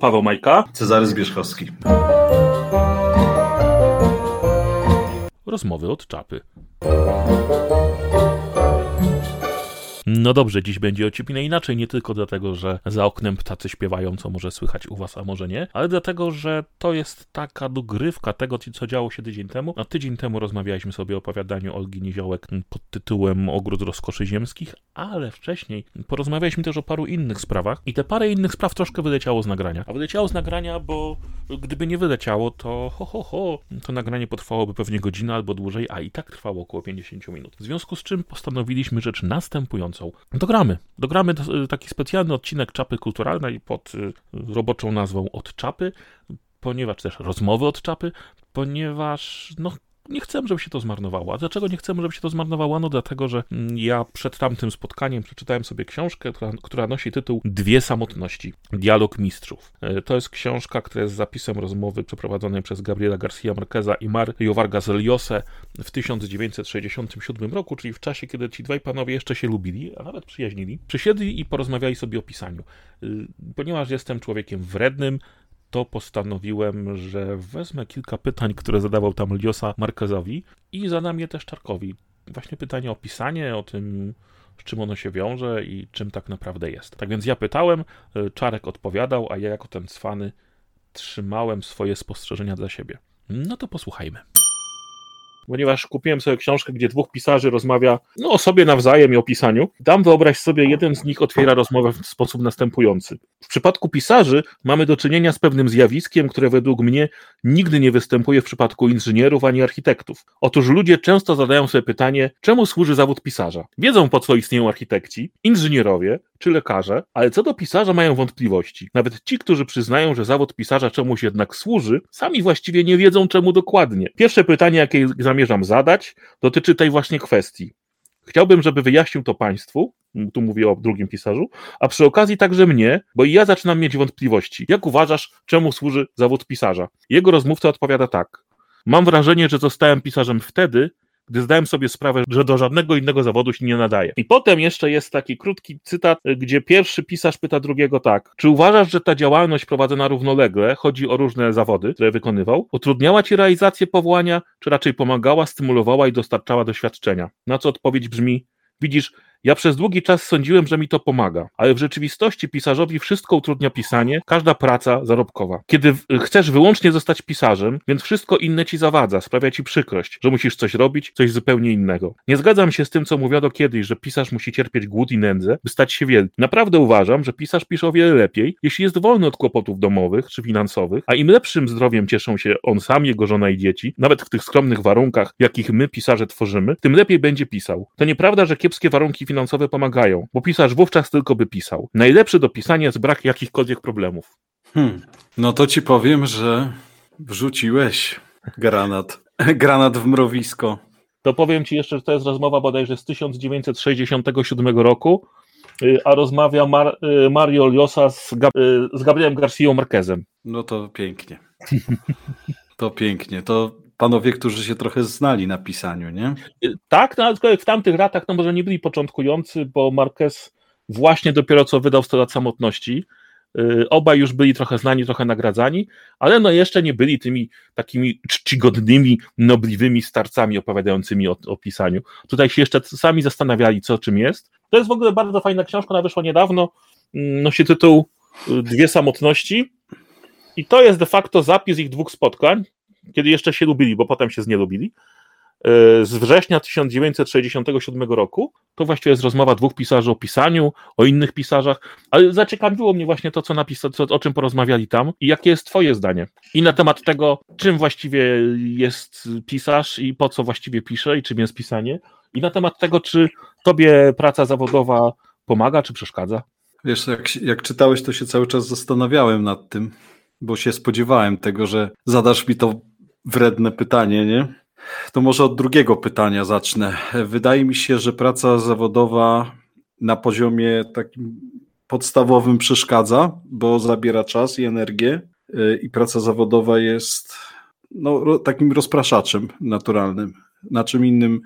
Paweł Majka. Cezary Zbierzchowski. Rozmowy od czapy. No dobrze, dziś będzie ociepinę inaczej, nie tylko dlatego, że za oknem ptacy śpiewają, co może słychać u was, a może nie, ale dlatego, że to jest taka dogrywka tego, co działo się tydzień temu. A tydzień temu rozmawialiśmy sobie o opowiadaniu Olgi Niziołek pod tytułem Ogród Rozkoszy Ziemskich, ale wcześniej porozmawialiśmy też o paru innych sprawach i te parę innych spraw troszkę wyleciało z nagrania. A wyleciało z nagrania, bo gdyby nie wyleciało, to ho, ho, ho, to nagranie potrwałoby pewnie godzinę albo dłużej, a i tak trwało około 50 minut. W związku z czym postanowiliśmy rzecz następującą. Dogramy. Dogramy taki specjalny odcinek Czapy Kulturalnej pod y, roboczą nazwą Od Czapy, ponieważ też rozmowy od czapy, ponieważ no, nie chcemy, żeby się to zmarnowało. A dlaczego nie chcemy, żeby się to zmarnowało? No dlatego, że mm, ja przed tamtym spotkaniem przeczytałem sobie książkę, która, która nosi tytuł Dwie samotności. Dialog mistrzów. E, to jest książka, która jest zapisem rozmowy przeprowadzonej przez Gabriela Garcia Marqueza i Mario Vargas Llosa w 1967 roku, czyli w czasie, kiedy ci dwaj panowie jeszcze się lubili, a nawet przyjaźnili. Przysiedli i porozmawiali sobie o pisaniu. E, ponieważ jestem człowiekiem wrednym, to postanowiłem, że wezmę kilka pytań, które zadawał tam Liosa Marquezowi i zadam je też Czarkowi. Właśnie pytanie o pisanie, o tym, z czym ono się wiąże i czym tak naprawdę jest. Tak więc ja pytałem, y, Czarek odpowiadał, a ja jako ten cwany trzymałem swoje spostrzeżenia dla siebie. No to posłuchajmy ponieważ kupiłem sobie książkę, gdzie dwóch pisarzy rozmawia no, o sobie nawzajem i o pisaniu. Tam wyobraź sobie, jeden z nich otwiera rozmowę w sposób następujący. W przypadku pisarzy mamy do czynienia z pewnym zjawiskiem, które według mnie nigdy nie występuje w przypadku inżynierów ani architektów. Otóż ludzie często zadają sobie pytanie, czemu służy zawód pisarza? Wiedzą, po co istnieją architekci, inżynierowie, czy lekarze, ale co do pisarza mają wątpliwości. Nawet ci, którzy przyznają, że zawód pisarza czemuś jednak służy, sami właściwie nie wiedzą czemu dokładnie. Pierwsze pytanie, jakie zamierzam zadać, dotyczy tej właśnie kwestii. Chciałbym, żeby wyjaśnił to Państwu, tu mówię o drugim pisarzu, a przy okazji także mnie, bo i ja zaczynam mieć wątpliwości. Jak uważasz, czemu służy zawód pisarza? Jego rozmówca odpowiada tak. Mam wrażenie, że zostałem pisarzem wtedy, gdy zdałem sobie sprawę, że do żadnego innego zawodu się nie nadaje. I potem jeszcze jest taki krótki cytat, gdzie pierwszy pisarz pyta drugiego tak: Czy uważasz, że ta działalność prowadzona równolegle, chodzi o różne zawody, które wykonywał, utrudniała ci realizację powołania, czy raczej pomagała, stymulowała i dostarczała doświadczenia? Na co odpowiedź brzmi: Widzisz, ja przez długi czas sądziłem, że mi to pomaga, ale w rzeczywistości pisarzowi wszystko utrudnia pisanie, każda praca zarobkowa. Kiedy chcesz wyłącznie zostać pisarzem, więc wszystko inne ci zawadza, sprawia ci przykrość, że musisz coś robić, coś zupełnie innego. Nie zgadzam się z tym, co mówiono kiedyś, że pisarz musi cierpieć głód i nędzę, by stać się wielki. Naprawdę uważam, że pisarz pisze o wiele lepiej, jeśli jest wolny od kłopotów domowych czy finansowych, a im lepszym zdrowiem cieszą się on sam, jego żona i dzieci, nawet w tych skromnych warunkach, jakich my pisarze tworzymy, tym lepiej będzie pisał. To nieprawda, że kiepskie warunki finansowe pomagają, bo pisarz wówczas tylko by pisał. Najlepszy do pisania jest brak jakichkolwiek problemów. Hmm. No to ci powiem, że wrzuciłeś granat. Granat w mrowisko. To powiem ci jeszcze, że to jest rozmowa bodajże z 1967 roku, y, a rozmawia Mar y, Mario Liosa z, Gab y, z Gabrielem García Marquezem. No to pięknie. To pięknie. To panowie, którzy się trochę znali na pisaniu, nie? Tak, no, ale w tamtych latach no może nie byli początkujący, bo Marquez właśnie dopiero co wydał 100 lat samotności. Y, obaj już byli trochę znani, trochę nagradzani, ale no jeszcze nie byli tymi takimi czcigodnymi, nobliwymi starcami opowiadającymi o, o pisaniu. Tutaj się jeszcze sami zastanawiali, co czym jest. To jest w ogóle bardzo fajna książka, ona wyszła niedawno, mm, nosi tytuł y, Dwie samotności i to jest de facto zapis ich dwóch spotkań, kiedy jeszcze się lubili, bo potem się znielubili, e, z września 1967 roku. To właściwie jest rozmowa dwóch pisarzy o pisaniu, o innych pisarzach, ale zaciekawiło mnie właśnie to, co napisał, co, o czym porozmawiali tam i jakie jest Twoje zdanie. I na temat tego, czym właściwie jest pisarz i po co właściwie pisze i czym jest pisanie. I na temat tego, czy Tobie praca zawodowa pomaga, czy przeszkadza. Wiesz, jak, jak czytałeś, to się cały czas zastanawiałem nad tym, bo się spodziewałem tego, że zadasz mi to wredne pytanie, nie? To może od drugiego pytania zacznę. Wydaje mi się, że praca zawodowa na poziomie takim podstawowym przeszkadza, bo zabiera czas i energię y, i praca zawodowa jest no, takim rozpraszaczem naturalnym. Na czym innym,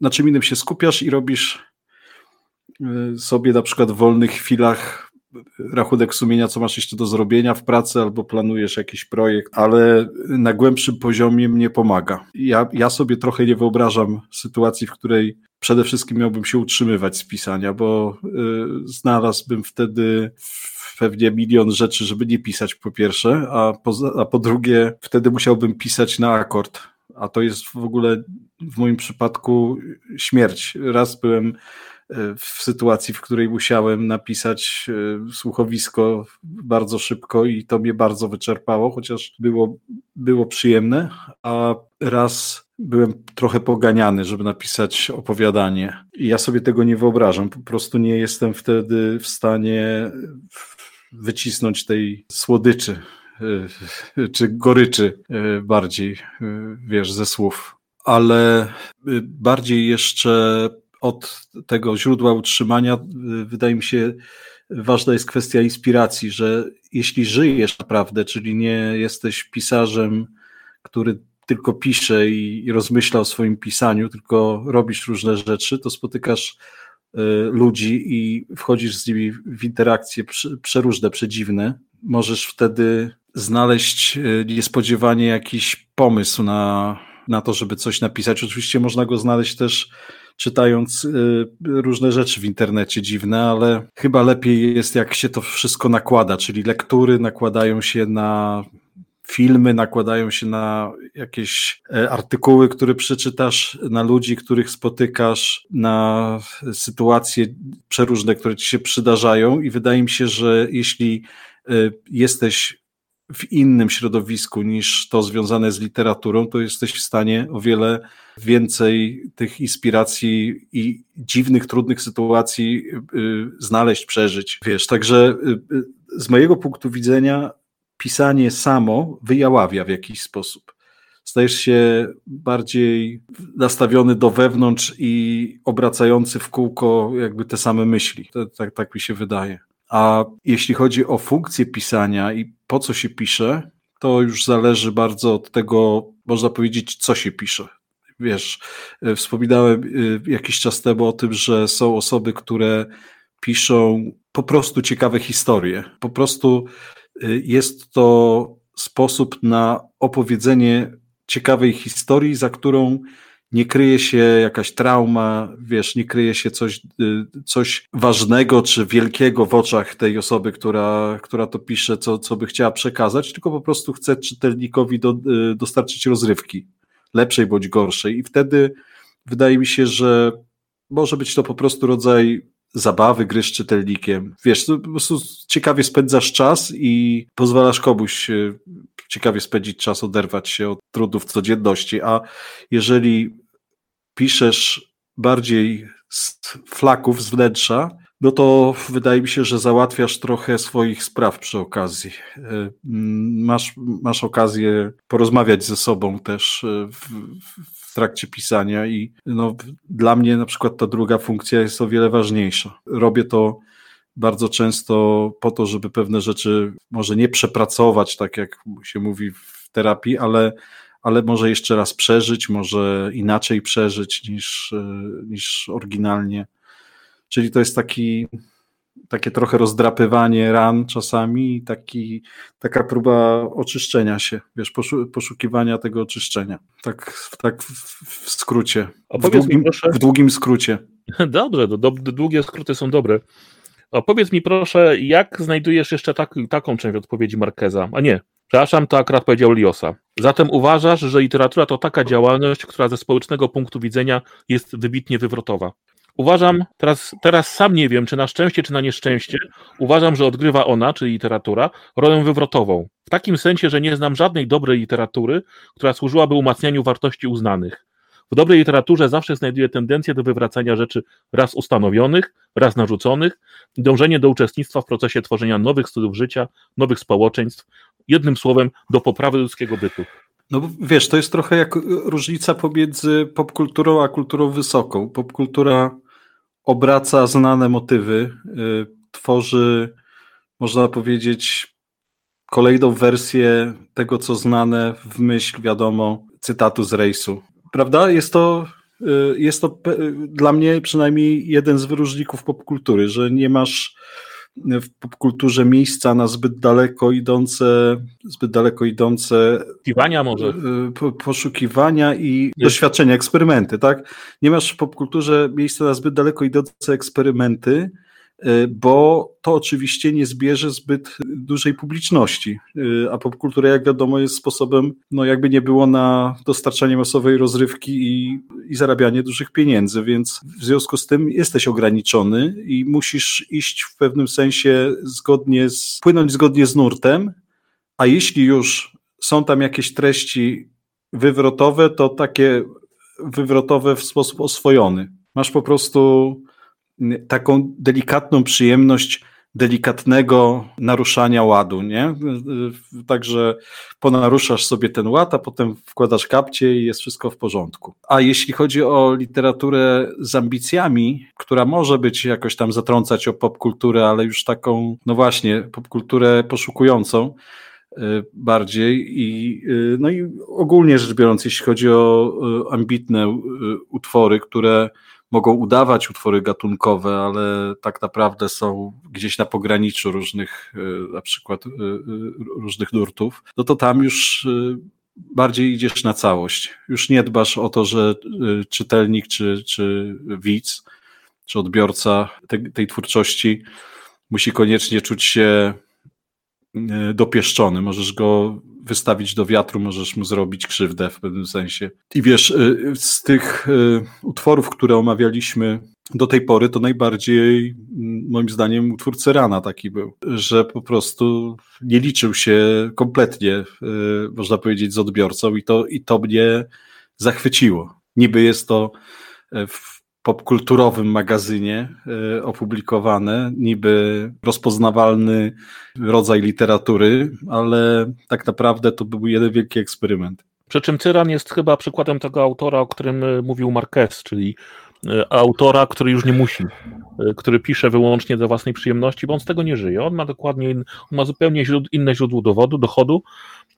na czym innym się skupiasz i robisz y, sobie na przykład w wolnych chwilach rachunek sumienia, co masz jeszcze do zrobienia w pracy, albo planujesz jakiś projekt, ale na głębszym poziomie mnie pomaga. Ja, ja sobie trochę nie wyobrażam sytuacji, w której przede wszystkim miałbym się utrzymywać z pisania, bo y, znalazłbym wtedy pewnie milion rzeczy, żeby nie pisać po pierwsze, a po, a po drugie wtedy musiałbym pisać na akord, a to jest w ogóle w moim przypadku śmierć. Raz byłem w sytuacji, w której musiałem napisać e, słuchowisko bardzo szybko i to mnie bardzo wyczerpało, chociaż było, było przyjemne, a raz byłem trochę poganiany, żeby napisać opowiadanie. I ja sobie tego nie wyobrażam. Po prostu nie jestem wtedy w stanie wycisnąć tej słodyczy e, czy goryczy e, bardziej, wiesz, ze słów. Ale bardziej jeszcze od tego źródła utrzymania, y, wydaje mi się, ważna jest kwestia inspiracji, że jeśli żyjesz naprawdę, czyli nie jesteś pisarzem, który tylko pisze i, rozmyśla o swoim pisaniu, tylko robisz różne rzeczy, to spotykasz y, ludzi i wchodzisz z nimi w interakcje przeróżne, przedziwne. Możesz wtedy znaleźć y, niespodziewanie jakiś pomysł na, na to, żeby coś napisać. Oczywiście można go znaleźć też czytając y, różne rzeczy w internecie dziwne, ale chyba lepiej jest, jak się to wszystko nakłada, czyli lektury nakładają się na filmy, nakładają się na jakieś e, artykuły, które przeczytasz, na ludzi, których spotykasz, na sytuacje przeróżne, które ci się przydarzają i wydaje mi się, że jeśli e, jesteś w innym środowisku niż to związane z literaturą, to jesteś w stanie o wiele więcej tych inspiracji i dziwnych, trudnych sytuacji y, znaleźć, przeżyć. Wiesz, także y, y, z mojego punktu widzenia pisanie samo wyjaławia w jakiś sposób. Stajesz się bardziej nastawiony do wewnątrz i obracający w kółko jakby te same myśli. Tak, tak mi się wydaje. A jeśli chodzi o funkcję pisania i po co się pisze, to już zależy bardzo od tego, można powiedzieć, co się pisze. Wiesz, e, wspominałem e, jakiś czas temu o tym, że są osoby, które piszą po prostu ciekawe historie. Po prostu e, jest to sposób na opowiedzenie ciekawej historii, za którą nie kryje się jakaś trauma, wiesz, nie kryje się coś, y, coś ważnego czy wielkiego w oczach tej osoby, która, która to pisze, co, co by chciała przekazać, tylko po prostu chce czytelnikowi do, y, dostarczyć rozrywki, lepszej bądź gorszej. I wtedy wydaje mi się, że może być to po prostu rodzaj zabawy, gry z czytelnikiem. Wiesz, po prostu ciekawie spędzasz czas i pozwalasz komuś y, ciekawie spędzić czas, oderwać się od trudów codzienności, a jeżeli piszesz bardziej z flaków, z wnętrza, no to wydaje mi się, że załatwiasz trochę swoich spraw przy okazji. E, masz, masz okazję porozmawiać ze sobą też e, w, w trakcie pisania i no, dla mnie na przykład ta druga funkcja jest o wiele ważniejsza. Robię to bardzo często po to, żeby pewne rzeczy może nie przepracować, tak jak się mówi w terapii, ale, ale może jeszcze raz przeżyć, może inaczej przeżyć niż, niż oryginalnie. Czyli to jest taki, takie trochę rozdrapywanie ran czasami i taki, taka próba oczyszczenia się, wiesz, poszukiwania tego oczyszczenia. Tak, tak w skrócie. W długim, w długim skrócie. Dobrze, do, do, długie skróty są dobre. Opowiedz mi proszę, jak znajdujesz jeszcze tak, taką część odpowiedzi Markeza? A nie, przepraszam, to akurat powiedział Liosa. Zatem uważasz, że literatura to taka działalność, która ze społecznego punktu widzenia jest wybitnie wywrotowa. Uważam, teraz, teraz sam nie wiem, czy na szczęście, czy na nieszczęście, uważam, że odgrywa ona, czyli literatura, rolę wywrotową. W takim sensie, że nie znam żadnej dobrej literatury, która służyłaby umacnianiu wartości uznanych. W dobrej literaturze zawsze znajduje tendencję do wywracania rzeczy raz ustanowionych, raz narzuconych, dążenie do uczestnictwa w procesie tworzenia nowych stylów życia, nowych społeczeństw, jednym słowem do poprawy ludzkiego bytu. No wiesz, to jest trochę jak różnica pomiędzy popkulturą a kulturą wysoką. Popkultura obraca znane motywy, yy, tworzy, można powiedzieć, kolejną wersję tego, co znane w myśl, wiadomo, cytatu z rejsu prawda? Jest to jest to dla mnie przynajmniej jeden z wyróżników popkultury, że nie masz w popkulturze miejsca na zbyt daleko idące, zbyt daleko idące poszukiwania może. Poszukiwania i Jest. doświadczenia, eksperymenty, tak? Nie masz w popkulturze miejsca na zbyt daleko idące eksperymenty, bo to oczywiście nie zbierze zbyt dużej publiczności, y, a popkultura, jak wiadomo, jest sposobem, no jakby nie było na dostarczanie masowej rozrywki i, i zarabianie dużych pieniędzy, więc w związku z tym jesteś ograniczony i musisz iść w pewnym sensie zgodnie z, płynąć zgodnie z nurtem, a jeśli już są tam jakieś treści wywrotowe, to takie wywrotowe w sposób oswojony. Masz po prostu taką delikatną przyjemność delikatnego naruszania ładu, nie? Także ponaruszasz sobie ten ład, a potem wkładasz kapcie i jest wszystko w porządku. A jeśli chodzi o literaturę z ambicjami, która może być jakoś tam zatrącać o popkulturę, ale już taką, no właśnie, popkulturę poszukującą, y, bardziej i y, no i ogólnie rzecz biorąc, jeśli chodzi o y, ambitne utwory, które mogą udawać utwory gatunkowe, ale tak naprawdę są gdzieś na pograniczu różnych, e, na przykład e, e, różnych nurtów, no to tam już bardziej idziesz na całość. Już nie dbasz o to, że czytelnik czy, czy widz, czy odbiorca tej, tej twórczości musi koniecznie czuć się dopieszczony. Możesz go wystawić do wiatru, możesz mu zrobić krzywdę w pewnym sensie. I wiesz, y, z tych y, utworów, które omawialiśmy do tej pory, to najbardziej, mm, moim zdaniem, utwór Cerana taki był, że po prostu nie liczył się kompletnie, y, można powiedzieć, z odbiorcą i to, i to mnie zachwyciło. Niby jest to w popkulturowym magazynie e, opublikowane, niby rozpoznawalny rodzaj literatury, ale tak naprawdę to był jeden wielki eksperyment. Przy czym Cyran jest chyba przykładem tego autora, o którym e, mówił Marquez, czyli autora, który już nie musi, który pisze wyłącznie dla własnej przyjemności, bo on z tego nie żyje. On ma dokładnie, on ma zupełnie inne źródło dowodu, dochodu,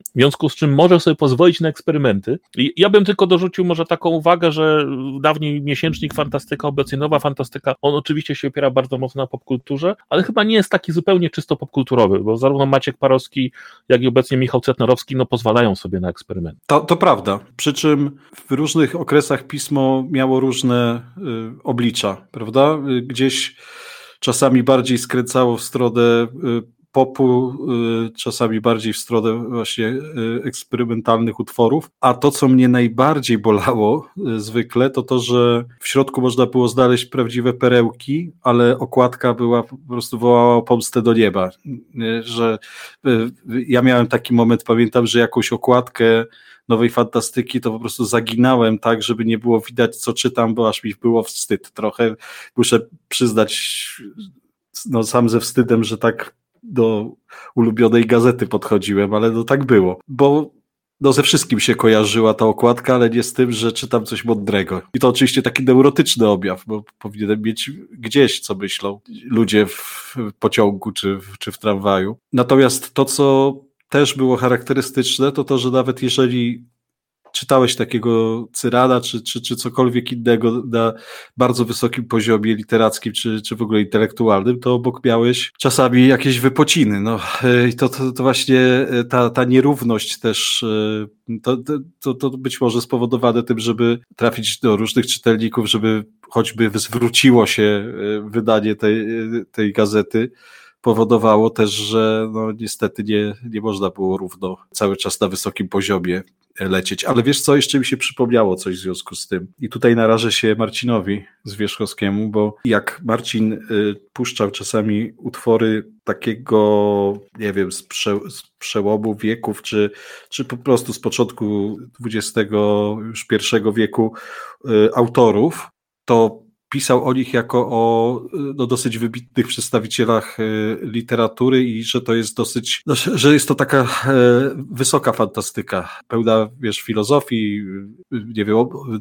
w związku z czym może sobie pozwolić na eksperymenty. I ja bym tylko dorzucił może taką uwagę, że dawniej miesięcznik Fantastyka, obecnie nowa Fantastyka, on oczywiście się opiera bardzo mocno na popkulturze, ale chyba nie jest taki zupełnie czysto popkulturowy, bo zarówno Maciek Parowski, jak i obecnie Michał Cetnorowski, no pozwalają sobie na eksperyment. To, to prawda. Przy czym w różnych okresach pismo miało różne oblicza, prawda? Y, gdzieś czasami bardziej skręcało w stronę y, popu, y, czasami bardziej w stronę właśnie y, eksperymentalnych utworów. A to, co mnie najbardziej bolało y, zwykle, to to, że w środku można było znaleźć prawdziwe perełki, ale okładka była po prostu wołała pomstę do nieba. Że ja miałem taki moment, pamiętam, że jakąś okładkę nowej fantastyki, to po prostu zaginałem tak, żeby nie było widać, co czytam, bo aż mi było wstyd trochę. Muszę przyznać, no sam ze wstydem, że tak do ulubionej gazety podchodziłem, ale no tak było, bo no ze wszystkim się kojarzyła ta okładka, ale nie z tym, że czytam coś mądrego. I to oczywiście taki neurotyczny objaw, bo powinienem mieć gdzieś, co myślą ludzie w pociągu czy, czy w tramwaju. Natomiast to, co też było charakterystyczne, to to, że nawet jeżeli czytałeś takiego Cyrana, czy, czy, czy cokolwiek innego na bardzo wysokim poziomie literackim, czy, czy w ogóle intelektualnym, to obok miałeś czasami jakieś wypociny. No, I to, to, to właśnie ta, ta nierówność też, to, to, to być może spowodowane tym, żeby trafić do różnych czytelników, żeby choćby zwróciło się wydanie tej, tej gazety, powodowało też, że no niestety nie, nie można było równo cały czas na wysokim poziomie lecieć. Ale wiesz co, jeszcze mi się przypomniało coś w związku z tym. I tutaj narażę się Marcinowi Zwierzchowskiemu, bo jak Marcin y, puszczał czasami utwory takiego, nie wiem, z, prze, z przełomu wieków, czy, czy po prostu z początku XX już pierwszego wieku y, autorów, to pisał o nich jako o no, dosyć wybitnych przedstawicielach e, literatury i że to jest dosyć, no, że jest to taka e, wysoka fantastyka, pełna, wiesz, filozofii, nie wiem,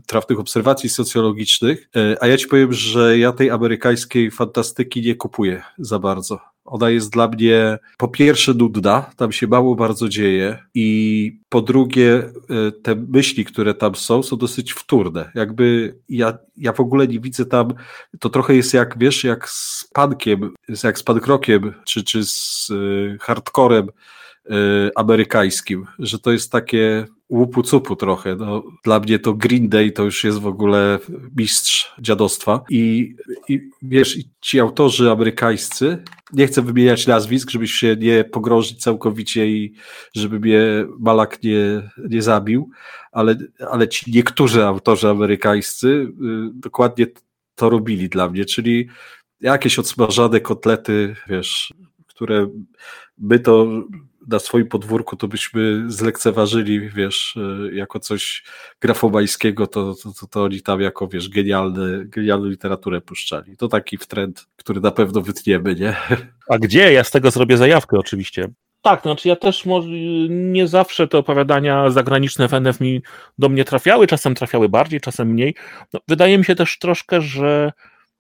trafnych obserwacji socjologicznych, e, a ja ci powiem, że ja tej amerykańskiej fantastyki nie kupuję za bardzo Ona jest dla mnie po pierwsze nudna, tam się mało bardzo dzieje i po drugie e, te myśli, które tam są, są dosyć wtórne. Jakby ja, ja w ogóle nie widzę tam, to trochę jest jak, wiesz, jak z punkiem, jak z punk rockiem, czy, czy z y, hardcorem y, amerykańskim, że to jest takie łupu cupu trochę. No, dla mnie to Green Day to już jest w ogóle mistrz dziadostwa i, i wiesz, ci autorzy amerykańscy, nie chcę wymieniać nazwisk, żebyś się nie pogrążyć całkowicie i żeby mnie Malak nie, nie zabił, ale, ale ci niektórzy autorzy amerykańscy y, dokładnie to robili dla mnie, czyli jakieś odsmażane kotlety, wiesz, które by to na swoim podwórku to byśmy zlekceważyli, wiesz, e, jako coś grafobańskiego, to, to, to, to oni tam jako, wiesz, genialne, genialną literaturę puszczali. To taki trend, który na pewno wytniemy, nie? A gdzie? Ja z tego zrobię zajawkę oczywiście. Tak, znaczy ja też może, nie zawsze te opowiadania zagraniczne w NF mi do mnie trafiały, czasem trafiały bardziej, czasem mniej. No, wydaje mi się też troszkę, że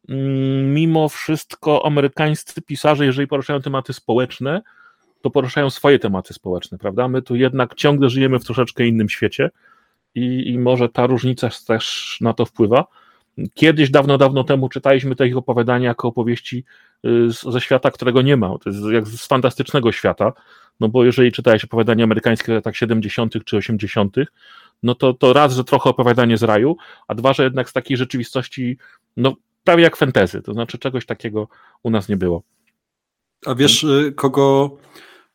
mm, mimo wszystko amerykańscy pisarze, jeżeli poruszają tematy społeczne, to poruszają swoje tematy społeczne, prawda? My tu jednak ciągle żyjemy w troszeczkę innym świecie i, i może ta różnica też na to wpływa. Kiedyś, dawno, dawno temu czytaliśmy te ich opowiadania jako opowieści y, ze świata, którego nie ma. To jest jak z fantastycznego świata, no bo jeżeli czytałeś opowiadania amerykańskie w latach 70. czy 80., no to, to raz, że trochę opowiadanie z raju, a dwa, że jednak z takiej rzeczywistości, no prawie jak fantezy, to znaczy czegoś takiego u nas nie było. A wiesz, y, kogo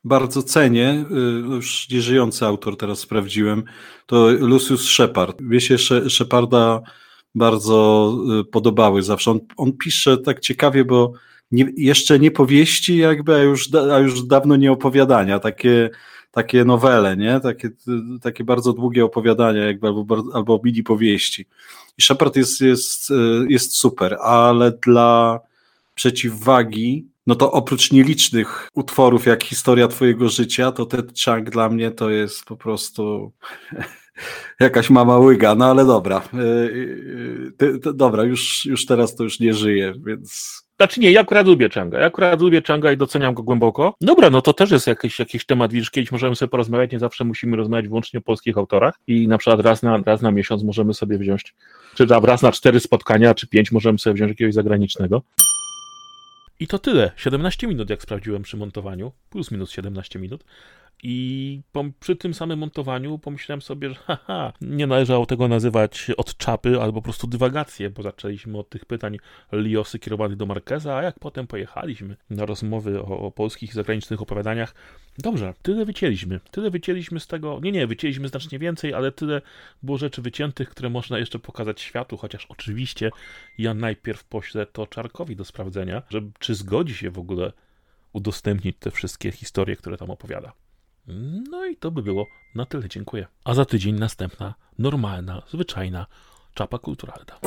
bardzo cenię, y, już nieżyjący autor teraz sprawdziłem, to Lucius Shepard. Mnie się Sheparda bardzo y, podobały zawsze. On, on pisze tak ciekawie, bo nie, jeszcze nie powieści jakby, a już, a już dawno nie opowiadania, takie, takie nowele, nie? Takie, takie bardzo długie opowiadania jakby, albo, albo mini powieści. I Shepard jest, jest, y, jest super, ale dla przeciwwagi no to oprócz nielicznych utworów jak Historia Twojego Życia, to ten Chang dla mnie to jest po prostu jakaś mama łyga, no ale dobra. E, e, dobra, już, już teraz to już nie żyje, więc... Znaczy nie, ja akurat lubię Changa, ja akurat lubię Changa i doceniam go głęboko. Dobra, no to też jest jakiś, jakiś temat, widzisz, kiedyś możemy sobie porozmawiać, nie zawsze musimy rozmawiać wyłącznie o polskich autorach i na przykład raz na, raz na miesiąc możemy sobie wziąć, czy raz na cztery spotkania, czy pięć możemy sobie wziąć jakiegoś zagranicznego. I to tyle. 17 minut, jak sprawdziłem przy montowaniu. Plus minus 17 minut. I przy tym samym montowaniu pomyślałem sobie, że haha, nie należało tego nazywać od czapy albo po prostu dywagacje, bo zaczęliśmy od tych pytań Liosy kierowanych do Markeza, a jak potem pojechaliśmy na rozmowy o, o polskich i zagranicznych opowiadaniach, dobrze, tyle wycięliśmy. Tyle wycięliśmy z tego, nie, nie, wycięliśmy znacznie więcej, ale tyle było rzeczy wyciętych, które można jeszcze pokazać światu, chociaż oczywiście ja najpierw poślę to Czarkowi do sprawdzenia, że czy zgodzi się w ogóle udostępnić te wszystkie historie, które tam opowiada. No i to by było na tyle. Dziękuję. A za tydzień następna, normalna, zwyczajna czapa kulturalna.